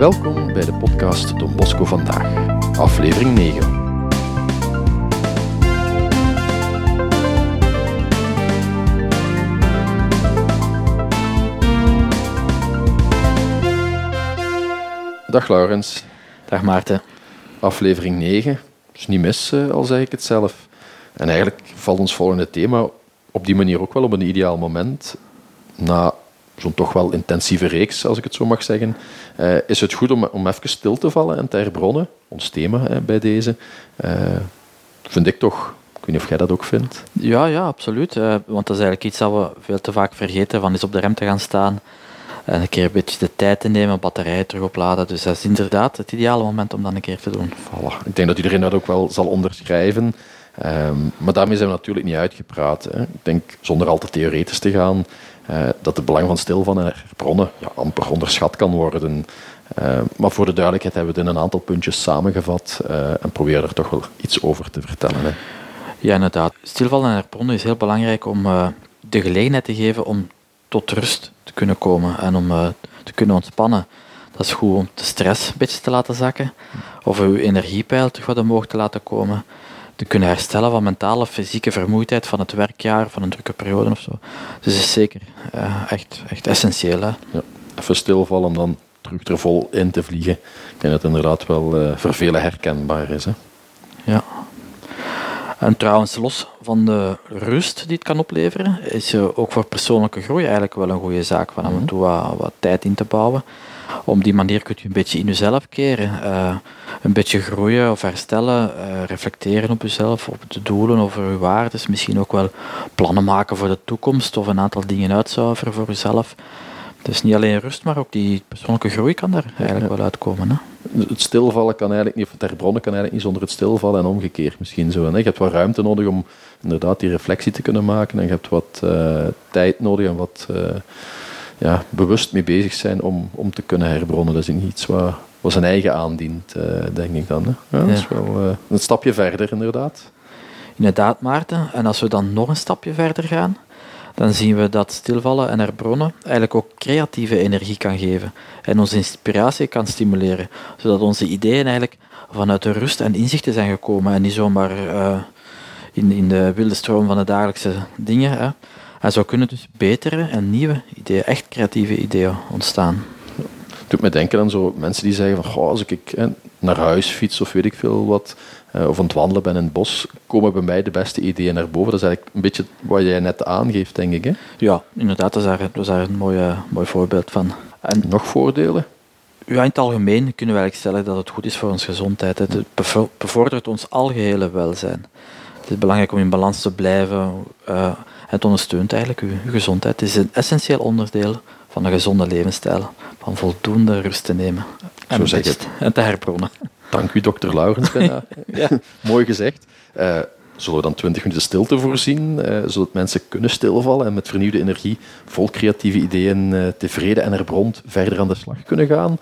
Welkom bij de podcast Don Bosco Vandaag, aflevering 9. Dag Laurens. Dag Maarten. Aflevering 9. Dus niet mis, eh, al zeg ik het zelf. En eigenlijk valt ons volgende thema op die manier ook wel op een ideaal moment. Na zo'n toch wel intensieve reeks, als ik het zo mag zeggen, uh, is het goed om, om even stil te vallen en te herbronnen. Ons thema hè, bij deze. Uh, vind ik toch. Ik weet niet of jij dat ook vindt. Ja, ja, absoluut. Uh, want dat is eigenlijk iets dat we veel te vaak vergeten, van eens op de rem te gaan staan en een keer een beetje de tijd te nemen, batterijen terug opladen. Dus dat is inderdaad het ideale moment om dat een keer te doen. Voilà. Ik denk dat iedereen dat ook wel zal onderschrijven. Um, maar daarmee zijn we natuurlijk niet uitgepraat. Hè. Ik denk, zonder al te theoretisch te gaan, dat het belang van stilvallen en herbronnen ja, amper onderschat kan worden. Uh, maar voor de duidelijkheid hebben we het in een aantal puntjes samengevat uh, en proberen er toch wel iets over te vertellen. Hè. Ja, inderdaad. Stilvallen en herbronnen is heel belangrijk om de gelegenheid te geven om tot rust te kunnen komen en om te kunnen ontspannen. Dat is goed om de stress een beetje te laten zakken, of uw energiepeil terug wat omhoog te laten komen te kunnen herstellen van mentale of fysieke vermoeidheid van het werkjaar, van een drukke periode of zo. Dus dat is zeker uh, echt, echt essentieel. Hè? Ja, even stilvallen om dan terug er vol in te vliegen. Ik denk dat het inderdaad wel uh, voor velen herkenbaar is. Hè? Ja. En trouwens, los van de rust die het kan opleveren, is uh, ook voor persoonlijke groei eigenlijk wel een goede zaak van af en toe wat, wat tijd in te bouwen. Op die manier kunt u een beetje in uzelf keren, uh, een beetje groeien of herstellen, uh, reflecteren op uzelf, op de doelen, over uw waarden, misschien ook wel plannen maken voor de toekomst of een aantal dingen uitzuiveren voor uzelf. Dus niet alleen rust, maar ook die persoonlijke groei kan daar eigenlijk wel uitkomen. Hè? Het stilvallen kan eigenlijk niet, of het herbronnen kan eigenlijk niet zonder het stilvallen en omgekeerd misschien zo. Hè? Je hebt wat ruimte nodig om inderdaad die reflectie te kunnen maken en je hebt wat uh, tijd nodig en wat ja, bewust mee bezig zijn om, om te kunnen herbronnen. Dat is iets wat, wat zijn eigen aandient, uh, denk ik dan. Hè? Ja, dat is wel uh, een stapje verder, inderdaad. Inderdaad, Maarten. En als we dan nog een stapje verder gaan, dan zien we dat stilvallen en herbronnen eigenlijk ook creatieve energie kan geven en onze inspiratie kan stimuleren, zodat onze ideeën eigenlijk vanuit de rust en inzichten zijn gekomen en niet zomaar uh, in, in de wilde stroom van de dagelijkse dingen. Hè. En zo kunnen dus betere en nieuwe ideeën, echt creatieve ideeën ontstaan. Het doet me denken aan zo mensen die zeggen van, goh, als ik eh, naar huis fiets of weet ik veel wat, uh, of aan het wandelen ben in het bos, komen bij mij de beste ideeën naar boven. Dat is eigenlijk een beetje wat jij net aangeeft, denk ik. Hè? Ja, inderdaad, dat is daar, dat is daar een mooi, mooi voorbeeld van. En nog voordelen? Ja, in het algemeen kunnen we eigenlijk stellen dat het goed is voor onze gezondheid. Het bevordert ons algehele welzijn. Het is belangrijk om in balans te blijven. Uh, het ondersteunt eigenlijk uw, gezondheid. Het is een essentieel onderdeel van een gezonde levensstijl. Van voldoende rust te nemen. En, Zo zeg het. en te herbronnen. Dank u, dokter Laurens. ja. Mooi gezegd. Uh, zullen we dan 20 minuten stilte voorzien, uh, zodat mensen kunnen stilvallen en met vernieuwde energie, vol creatieve ideeën, uh, tevreden en herbrond verder aan de slag kunnen gaan?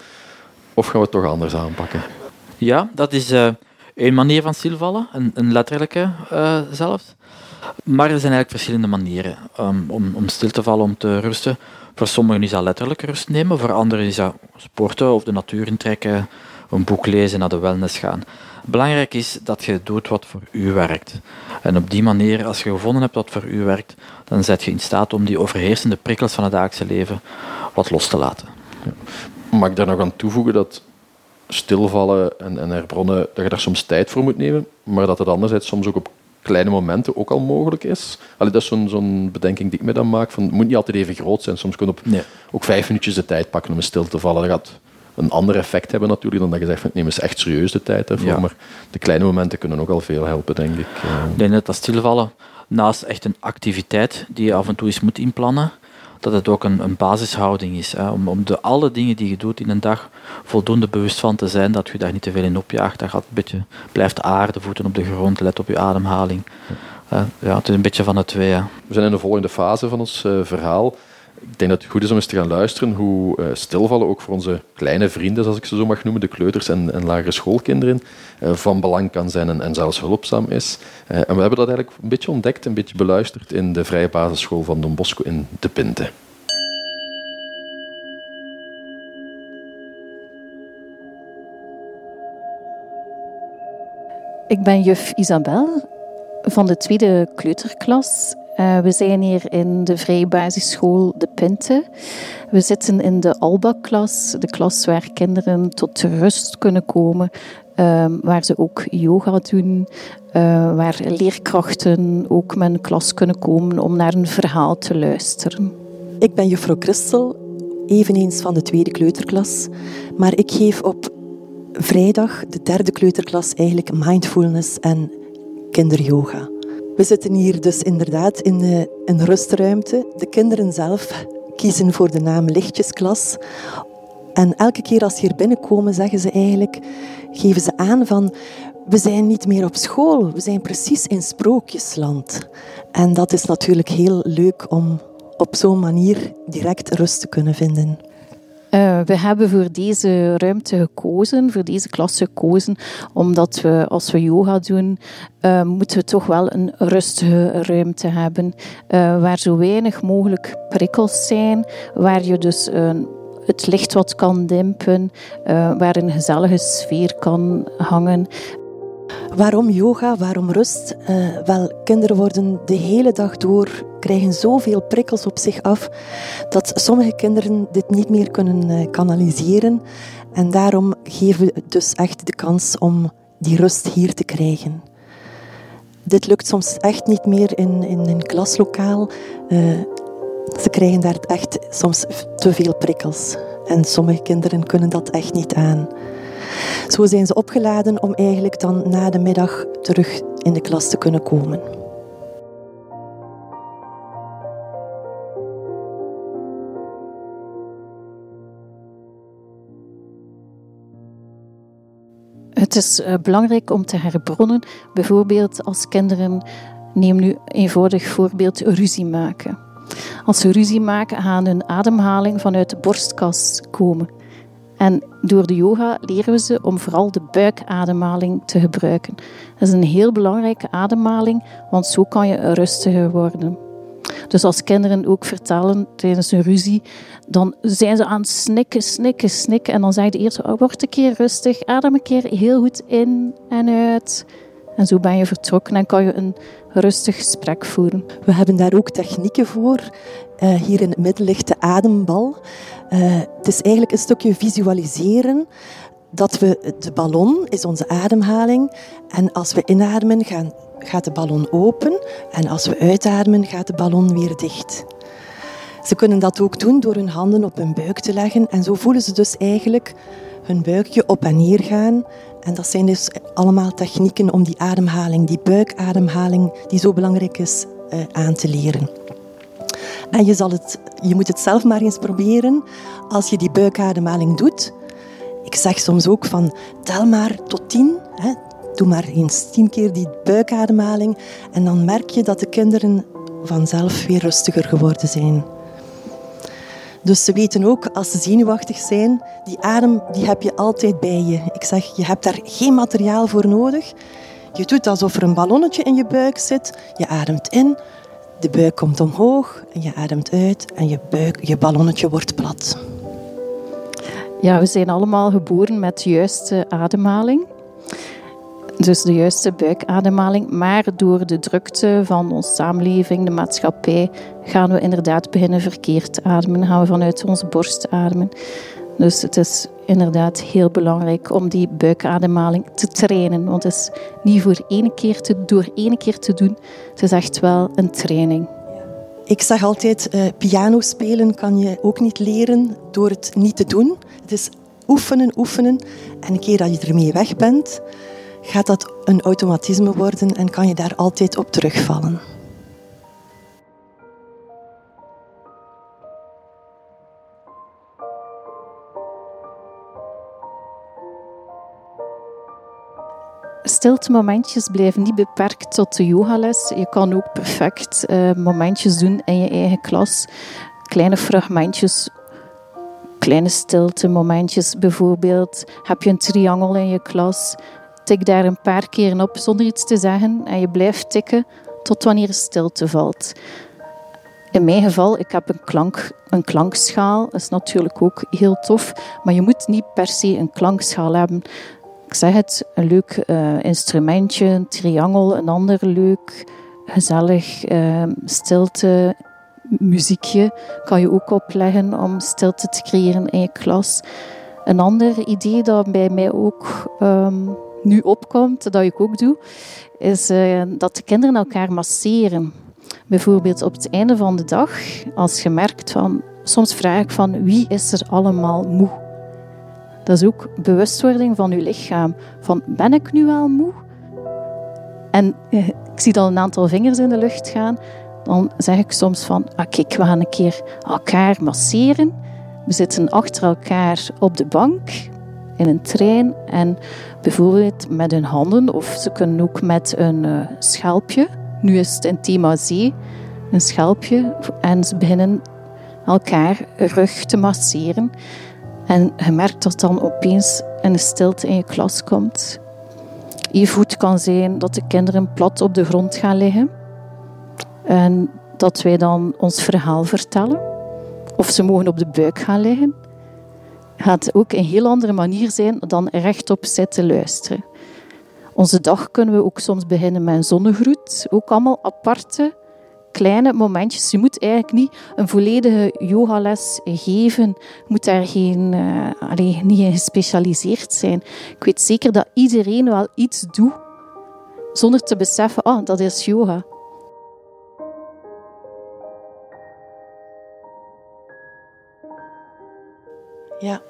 Of gaan we het toch anders aanpakken? Ja, dat is één manier van stilvallen, een, een letterlijke zelfs. Maar er zijn eigenlijk verschillende manieren um, om, om stil te vallen, om te rusten. Voor sommigen is dat letterlijk rust nemen, voor anderen is dat sporten of de natuur intrekken, een boek lezen, naar de wellness gaan. Belangrijk is dat je doet wat voor u werkt. En op die manier, als je gevonden hebt wat voor u werkt, dan zet je in staat om die overheersende prikkels van het dagelijkse leven wat los te laten. Mag ik daar nog aan toevoegen dat stilvallen en, en herbronnen, dat je daar soms tijd voor moet nemen, maar dat het anderzijds soms ook op kleine momenten ook al mogelijk is. Allee, dat is zo'n zo'n bedenking die ik me dan maak. Van, het moet niet altijd even groot zijn. Soms kun je op nee. ook vijf minuutjes de tijd pakken om stil te vallen. Dat gaat een ander effect hebben natuurlijk dan dat je zegt van neem eens echt serieus de tijd. Ja. Maar de kleine momenten kunnen ook al veel helpen, denk ik. Ik denk dat dat stilvallen naast echt een activiteit die je af en toe eens moet inplannen, dat het ook een, een basishouding is. Hè, om, om de alle dingen die je doet in een dag voldoende bewust van te zijn dat je daar niet te veel in opjaagt. Dat gaat een beetje, blijft aarde, voeten op de grond, let op je ademhaling. Uh, ja, het is een beetje van de twee. Ja. We zijn in de volgende fase van ons uh, verhaal ik denk dat het goed is om eens te gaan luisteren hoe eh, stilvallen ook voor onze kleine vrienden, zoals ik ze zo mag noemen, de kleuters en, en lagere schoolkinderen, eh, van belang kan zijn en, zelfs hulpzaam is. Eh, en we hebben dat eigenlijk een beetje ontdekt, een beetje beluisterd in de Vrije Basisschool van Don Bosco in De Pinte. Ik ben juf Isabel van de tweede kleuterklas uh, we zijn hier in de vrije basisschool De Pinte. We zitten in de Alba-klas, de klas waar kinderen tot rust kunnen komen, uh, waar ze ook yoga doen, uh, waar leerkrachten ook met een klas kunnen komen om naar een verhaal te luisteren. Ik ben juffrouw Christel, eveneens van de tweede kleuterklas, maar ik geef op vrijdag de derde kleuterklas eigenlijk mindfulness en kinderyoga. We zitten hier dus inderdaad in een rustruimte. De kinderen zelf kiezen voor de naam Lichtjesklas. En elke keer als ze hier binnenkomen, zeggen ze eigenlijk, geven ze aan van we zijn niet meer op school, we zijn precies in sprookjesland. En dat is natuurlijk heel leuk om op zo'n manier direct rust te kunnen vinden. Uh, we hebben voor deze ruimte gekozen, voor deze klas gekozen, omdat we als we yoga doen, uh, moeten we toch wel een rustige ruimte hebben, uh, waar zo weinig mogelijk prikkels zijn, waar je dus het licht wat kan dimpen, waar een gezellige sfeer kan hangen. Waarom yoga? Waarom rust? Uh, wel, kinderen worden de hele dag door, krijgen zoveel prikkels op zich af, dat sommige kinderen dit niet meer kunnen uh, kanaliseren. En daarom geven we dus echt de kans om die rust hier te krijgen. Dit lukt soms echt niet meer in, in een klaslokaal. Uh, ze krijgen daar echt soms te veel prikkels. En sommige kinderen kunnen dat echt niet aan. Zo zijn ze opgeladen om eigenlijk dan na de middag terug in de klas te kunnen komen. Het is eh, belangrijk om te herbronnen, bijvoorbeeld als kinderen, neem nu eenvoudig voorbeeld, ruzie maken. Als ze ruzie maken, gaan hun ademhaling vanuit de borstkas komen. En door de yoga leren we ze om vooral de buikademhaling te gebruiken. Dat is een heel belangrijke ademhaling, want zo kan je rustiger worden. Dus als kinderen ook vertellen tijdens een ruzie, dan zijn ze aan het snikken, snikken, snikken. En dan zeg je eerst, oh, word een keer rustig, adem een keer heel goed in en uit. En zo ben je vertrokken en kan je een rustig gesprek voeren. We hebben daar ook technieken voor. Uh, hier in het midden ligt de adembal. Uh, het is eigenlijk een stukje visualiseren dat we, de ballon is onze ademhaling. En als we inademen, gaat de ballon open. En als we uitademen, gaat de ballon weer dicht. Ze kunnen dat ook doen door hun handen op hun buik te leggen. En zo voelen ze dus eigenlijk hun buikje op en neer gaan. En dat zijn dus allemaal technieken om die ademhaling, die buikademhaling, die zo belangrijk is, uh, aan te leren. En je, zal het, je moet het zelf maar eens proberen als je die buikademhaling doet. Ik zeg soms ook van tel maar tot tien. Hè. Doe maar eens tien keer die buikademhaling. En dan merk je dat de kinderen vanzelf weer rustiger geworden zijn. Dus ze weten ook, als ze zenuwachtig zijn, die adem die heb je altijd bij je. Ik zeg, je hebt daar geen materiaal voor nodig. Je doet alsof er een ballonnetje in je buik zit. Je ademt in, de buik komt omhoog en je ademt uit en je, buik, je ballonnetje wordt plat. Ja, we zijn allemaal geboren met de juiste ademhaling. Dus de juiste buikademhaling. Maar door de drukte van onze samenleving, de maatschappij, gaan we inderdaad beginnen verkeerd ademen. Gaan we vanuit onze borst ademen. Dus het is inderdaad heel belangrijk om die buikademhaling te trainen. Want het is niet voor één keer te, door één keer te doen. Het is echt wel een training. Ik zeg altijd, uh, piano spelen kan je ook niet leren door het niet te doen. Het is oefenen, oefenen. En een keer dat je ermee weg bent, gaat dat een automatisme worden en kan je daar altijd op terugvallen. stilte momentjes blijven niet beperkt tot de yogales. Je kan ook perfect uh, momentjes doen in je eigen klas. Kleine fragmentjes, kleine stilte momentjes. Bijvoorbeeld, heb je een triangel in je klas, tik daar een paar keer op zonder iets te zeggen en je blijft tikken tot wanneer stilte valt. In mijn geval, ik heb een, klank, een klankschaal. Dat is natuurlijk ook heel tof. Maar je moet niet per se een klankschaal hebben. ik zeg het, een leuk uh, instrumentje, een triangel, een ander leuk, gezellig uh, stilte, muziekje kan je ook opleggen om stilte te creëren in je klas. Een ander idee dat bij mij ook um, nu opkomt, dat ik ook doe, is uh, dat de kinderen elkaar masseren. Bijvoorbeeld op het einde van de dag, als je merkt van, soms vraag ik van wie is er allemaal moe? Dat is ook bewustwording van je lichaam. Van ben ik nu al moe? En eh, ik zie dan een aantal vingers in de lucht gaan. Dan zeg ik soms van, ah, kijk, we gaan een keer elkaar masseren. We zitten achter elkaar op de bank in een trein en bijvoorbeeld met hun handen of ze kunnen ook met een uh, schelpje. Nu is het een thema zee, een schelpje en ze beginnen elkaar rug te masseren. En je merkt dat dan opeens een stilte in je klas komt. Je voet kan zijn dat de kinderen plat op de grond gaan liggen. En dat wij dan ons verhaal vertellen. Of ze mogen op de buik gaan liggen. Gaat ook een heel andere manier zijn dan rechtop zitten luisteren. Onze dag kunnen we ook soms beginnen met een zonnegroet. Ook allemaal aparte kleine momentjes. Je moet eigenlijk niet een volledige yogales geven. Je moet daar geen, uh, allee, niet in gespecialiseerd zijn. Ik weet zeker dat iedereen wel iets doet zonder te beseffen, ah, dat is yoga. Ja,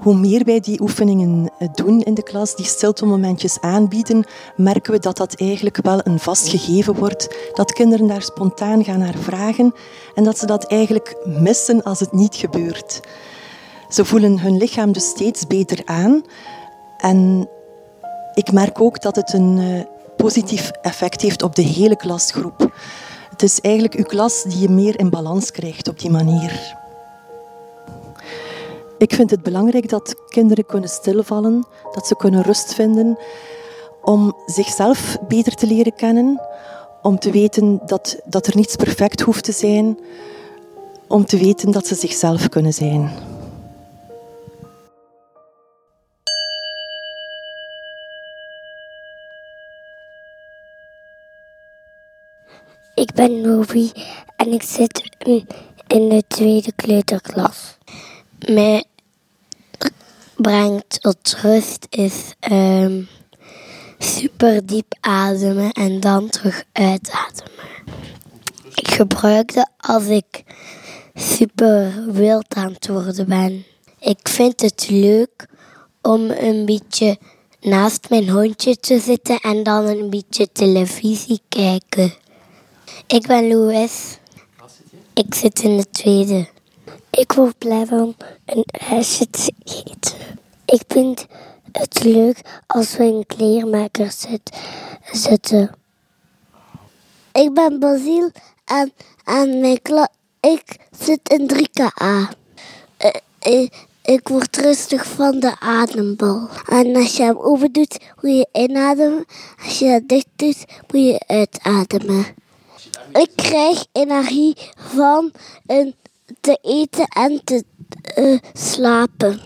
hoe meer wij die oefeningen eh, doen in de klas, die stilte-momentjes aanbieden, merken we dat dat eigenlijk wel een vast gegeven wordt. Dat kinderen daar spontaan gaan naar vragen en dat ze dat eigenlijk missen als het niet gebeurt. Ze voelen hun lichaam dus steeds beter aan. En ik merk ook dat het een uh, positief effect heeft op de hele klasgroep. Het is eigenlijk uw klas die je meer in balans krijgt op die manier. Ik vind het belangrijk dat kinderen kunnen stilvallen, dat ze kunnen rust vinden, om zichzelf beter te leren kennen, om te weten dat, dat er niets perfect hoeft te zijn, om te weten dat ze zichzelf kunnen zijn. Ik ben Novi en ik zit in de tweede kleuterklas mij brengt tot rust is um, super diep ademen en dan terug uitademen. Ik gebruik dat als ik super wild aan het worden ben. Ik vind het leuk om een beetje naast mijn hondje te zitten en dan een beetje televisie kijken. Ik ben Louis. Ik zit in de tweede. Ik word blij van een huisje te eten. Ik vind het leuk als we in kleermaker zitten. Ik ben Basiel en, en mijn. Ik zit in 3KA. Ik, eh, eh, ik word rustig van de adembal. En als je hem open doet, moet je inademen. Als je dat dicht doet, moet je uitademen. Ik krijg energie van een te eten en te uh, slapen.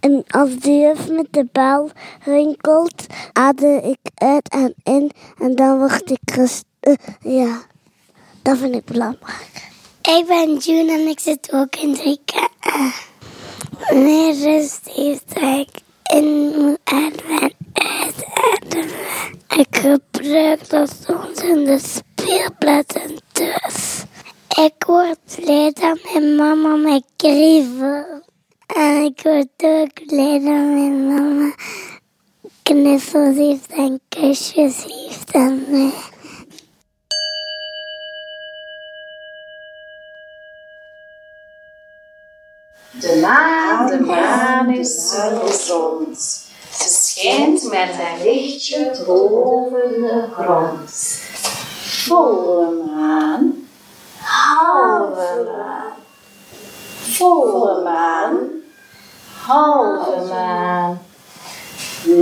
En als de juf met de bel rinkelt, adem ik uit en in en dan word ik rust. Uh, ja, dat vind ik belangrijk. Ik ben June en ik zit ook in de Meer rust heeft ik in ademen, uitademen. Ik gebruik dat soms in de speelplaats en. Ik word blij dat mijn mama mij kriebelt. En ik word ook blij dat mijn mama knuffels heeft en kusjes heeft aan mij. De maan, de maan is gezond. Ze schijnt met haar lichtje boven de grond. Volle maan halve maan. Volle maan, halve maan.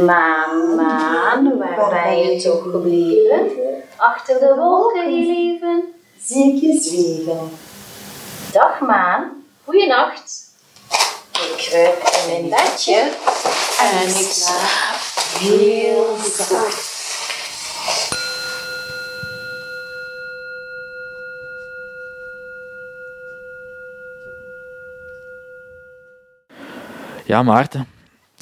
Maan, maan, waar ben je toch gebleven? Achter de wolken, geliefden. Zie ik je zweven. Dag maan, goeienacht. Ik kruip in mijn bedje en ik slaap heel zacht. Ja, Maarten.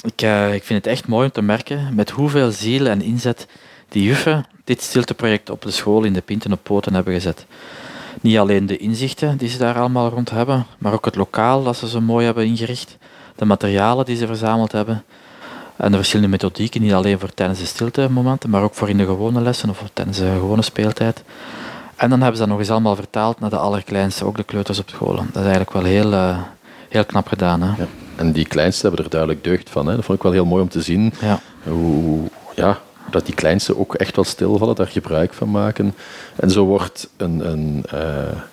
Ik, eh, ik vind het echt mooi om te merken met hoeveel ziel en inzet die juffen dit stilteproject op de school in de Pinten op poten hebben gezet. Niet alleen de inzichten die ze daar allemaal rond hebben, maar ook het lokaal dat ze zo mooi hebben ingericht, de materialen die ze verzameld hebben en de verschillende methodieken, niet alleen voor tijdens de stilte momenten, maar ook voor in de gewone lessen of tijdens de gewone speeltijd. En dan hebben ze dat nog eens allemaal vertaald naar de allerkleinste, ook de kleuters op school. Dat is eigenlijk wel heel, uh, heel knap gedaan. Hè? Ja. En die kleinste hebben er duidelijk deugd van. Hè. Dat vond ik wel heel mooi om te zien. Ja. Hoe, ja, dat die kleinste ook echt wel stilvallen, daar gebruik van maken. En zo wordt een, een, uh,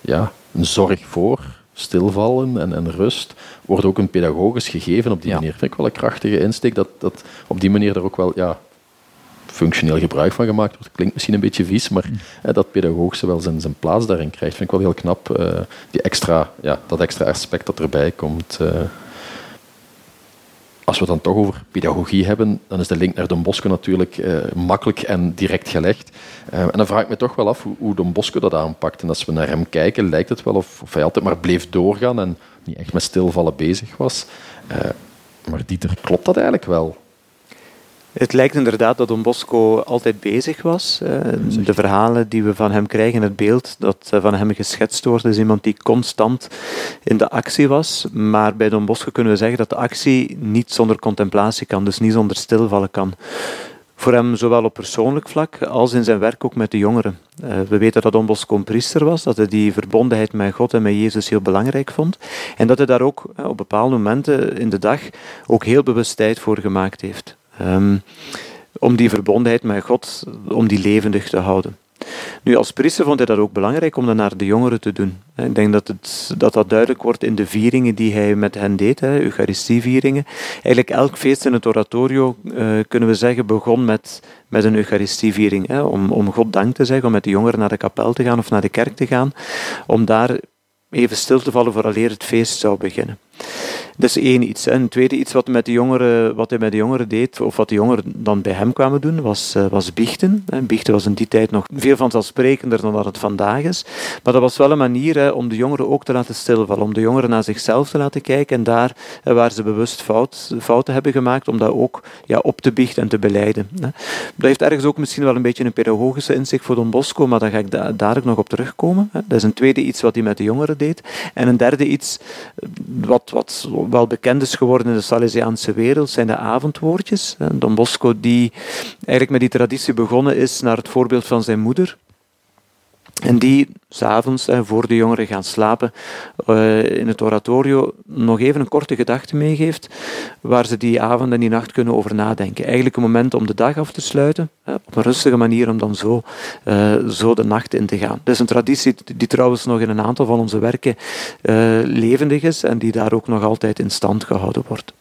ja, een zorg voor stilvallen en, en rust, wordt ook een pedagogisch gegeven op die Ja. manier. Vind ik wel een krachtige insteek, dat, dat op die manier er ook wel ja, functioneel gebruik van gemaakt wordt. Klinkt misschien een beetje vies, maar hè, dat pedagogische wel zijn, zijn plaats daarin krijgt. Vind ik wel heel knap, eh, die extra, ja, dat extra aspect dat erbij komt. eh. Als we het dan toch over pedagogie hebben, dan is de link naar Don Bosco natuurlijk eh, makkelijk en direct gelegd. Eh, en dan vraag ik me toch wel af hoe, hoe Don Bosco dat aanpakt. En als we naar hem kijken, lijkt het wel of, of hij altijd maar bleef doorgaan en niet echt met stilvallen bezig was. Eh, maar Dieter, klopt dat eigenlijk wel? Het lijkt inderdaad dat Don Bosco altijd bezig was. Eh, de verhalen die we van hem krijgen, het beeld dat eh, van hem geschetst wordt, is iemand die constant in de actie was. Maar bij Don Bosco kunnen we zeggen dat de actie niet zonder contemplatie kan, dus niet zonder stilvallen kan. Voor hem zowel op persoonlijk vlak als in zijn werk ook met de jongeren. Eh, we weten dat Don Bosco een priester was, dat hij die verbondenheid met God en met Jezus heel belangrijk vond. En dat hij daar ook op bepaalde momenten in de dag ook heel bewust tijd voor gemaakt heeft. Ehm, om die verbondenheid met God, om die levendig te houden. Nu, als priester vond hij dat ook belangrijk om dat naar de jongeren te doen. Ik denk dat het, dat, dat duidelijk wordt in de vieringen die hij met hen deed, hè, Eucharistievieringen. Eigenlijk elk feest in het oratorio, eh, kunnen we zeggen, begon met, met een Eucharistieviering. Hè, om, om God dank te zeggen, om met de jongeren naar de kapel te gaan of naar de kerk te gaan, om daar even stil te vallen vooraleer het feest zou beginnen. Dat is één iets. En tweede iets wat, met de jongeren, wat hij met de jongeren deed, of wat de jongeren dan bij hem kwamen doen, was, uh, was biechten. En biechten was in die tijd nog veel vanzelfsprekender dan dat het vandaag is. Maar dat was wel een manier om de jongeren ook te laten stilvallen, om de jongeren naar zichzelf te laten kijken en daar waar ze bewust fout, fouten hebben gemaakt, om dat ook ja, op te biechten en te beleiden. Dat heeft ergens ook misschien wel een beetje een pedagogische inzicht voor Don Bosco, maar daar ga ik da dadelijk nog op terugkomen. Dat is een tweede iets wat hij met de jongeren deed. En een derde iets wat, wat wel bekend is geworden in de Salesiaanse wereld, zijn de avondwoordjes. Don Bosco, die eigenlijk met die traditie begonnen is naar het voorbeeld van zijn moeder. En die s'avonds, voor de jongeren gaan slapen, in het oratorio nog even een korte gedachte meegeeft, waar ze die avond en die nacht kunnen over nadenken. Eigenlijk een moment om de dag af te sluiten, op een rustige manier om dan zo, zo de nacht in te gaan. Dat is een traditie die trouwens nog in een aantal van onze werken levendig is en die daar ook nog altijd in stand gehouden wordt.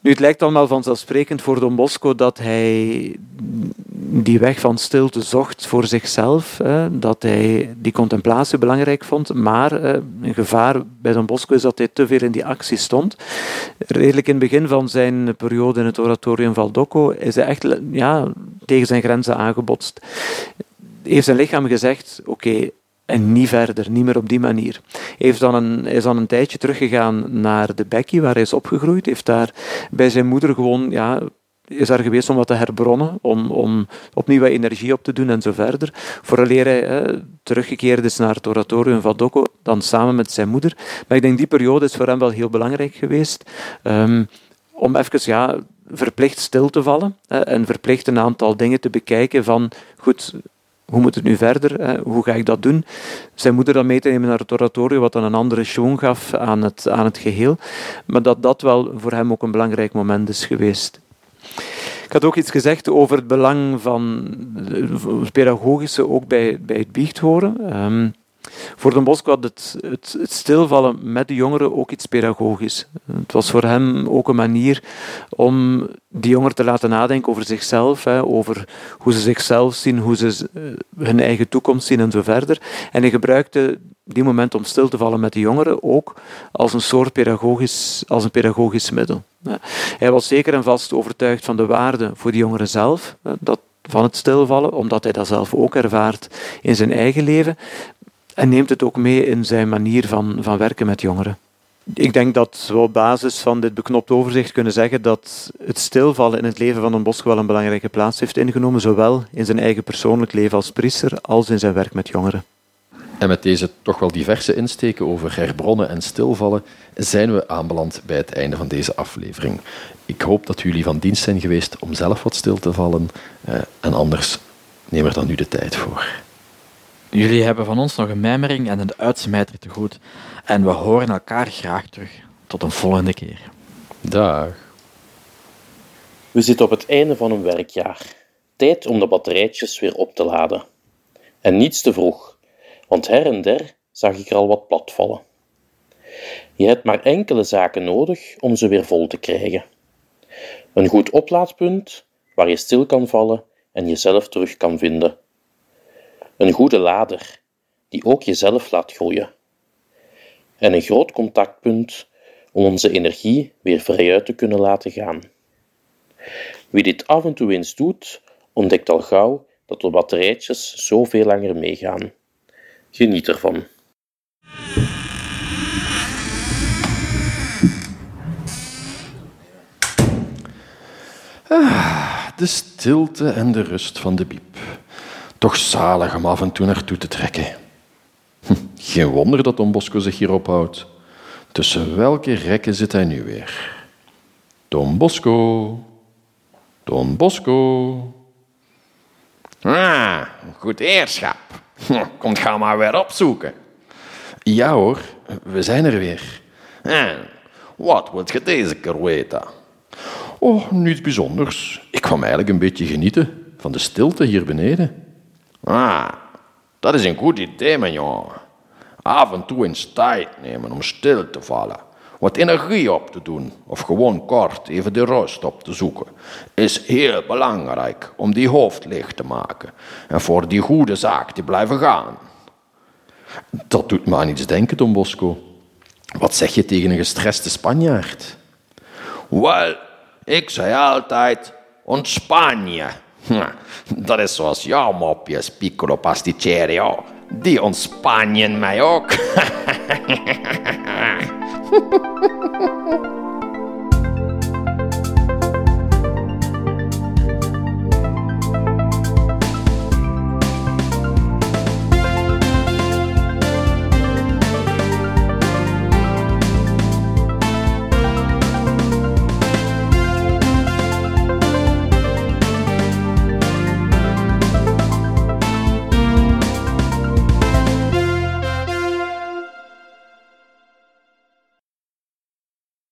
Nu, het lijkt allemaal vanzelfsprekend voor Don Bosco dat hij die weg van stilte zocht voor zichzelf, hè, dat hij die contemplatie belangrijk vond, maar een gevaar bij Don Bosco is dat hij te veel in die actie stond. Redelijk in het begin van zijn periode in het oratorium Valdocco is hij echt ja, tegen zijn grenzen aangebotst. Heeft zijn lichaam gezegd, oké, en niet verder, niet meer op die manier. Hij heeft dan een, is dan een tijdje teruggegaan naar de Becky, waar hij is opgegroeid. Heeft daar bij zijn moeder gewoon, ja, is daar geweest om wat te herbronnen, om, om opnieuw wat energie op te doen en zo verder. Vooraleer hij teruggekeerd is naar het oratorium van Doko, dan samen met zijn moeder. Maar ik denk die periode is voor hem wel heel belangrijk geweest. Um, om even ja, verplicht stil te vallen hè, en verplicht een aantal dingen te bekijken van, goed, hoe moet het nu verder? Hè? Hoe ga ik dat doen? Zijn moeder dan mee te nemen naar het oratorium, wat dan een andere schoon gaf aan het, geheel. Maar dat dat wel voor hem ook een belangrijk moment is geweest. Ik had ook iets gezegd over het belang van het pedagogische ook bij, bij het biecht horen. Um, Voor Don Bosco had het, het, het, stilvallen met de jongeren ook iets pedagogisch. Het was voor hem ook een manier om die jongeren te laten nadenken over zichzelf, hè, over hoe ze zichzelf zien, hoe ze eh, hun eigen toekomst zien en zo verder. En hij gebruikte die moment om stil te vallen met de jongeren ook als een soort pedagogisch, als een pedagogisch middel. Hij was zeker en vast overtuigd van de waarde voor de jongeren zelf, dat, van het stilvallen, omdat hij dat zelf ook ervaart in zijn eigen leven. En neemt het ook mee in zijn manier van, van werken met jongeren. Ik denk dat we op basis van dit beknopt overzicht kunnen zeggen dat het stilvallen in het leven van een Bosco wel een belangrijke plaats heeft ingenomen, zowel in zijn eigen persoonlijk leven als priester als in zijn werk met jongeren. En met deze toch wel diverse insteken over herbronnen en stilvallen zijn we aanbeland bij het einde van deze aflevering. Ik hoop dat jullie van dienst zijn geweest om zelf wat stil te vallen eh, en anders neem er dan nu de tijd voor. Jullie hebben van ons nog een mijmering en een uitsmijter te goed en we horen elkaar graag terug. Tot een volgende keer. Dag. We zitten op het einde van een werkjaar. Tijd om de batterijtjes weer op te laden. En niets te vroeg want her en der zag ik er al wat plat vallen. Je hebt maar enkele zaken nodig om ze weer vol te krijgen. Een goed oplaadpunt waar je stil kan vallen en jezelf terug kan vinden. Een goede lader die ook jezelf laat groeien. En een groot contactpunt om onze energie weer vrijuit te kunnen laten gaan. Wie dit af en toe eens doet, ontdekt al gauw dat de batterijtjes zoveel langer meegaan. Geniet ervan. Ah, de stilte en de rust van de biep. Toch zalig om af en toe naartoe te trekken. Hm, geen wonder dat Don Bosco zich hier ophoudt. Tussen welke rekken zit hij nu weer? Don Bosco. Don Bosco. Ah, goed eerschap. Komt ga maar weer opzoeken. Ja hoor, we zijn er weer. En wat wilt je deze keer weten? Oh, niets bijzonders. Ik kwam eigenlijk een beetje genieten van de stilte hier beneden. Ah, dat is een goed idee, mijn jongen. Af en toe eens tijd nemen om stil te vallen. Wat energie op te doen, of gewoon kort even de rust op te zoeken, is heel belangrijk om die hoofd licht te maken en voor die goede zaak te blijven gaan. Dat doet me aan iets denken, Don Bosco. Wat zeg je tegen een gestreste Spanjaard? Wel, ik zei altijd, ontspan je. Dat is zoals jouw mopjes, piccolo pasticerio. Die ontspannen mij ook.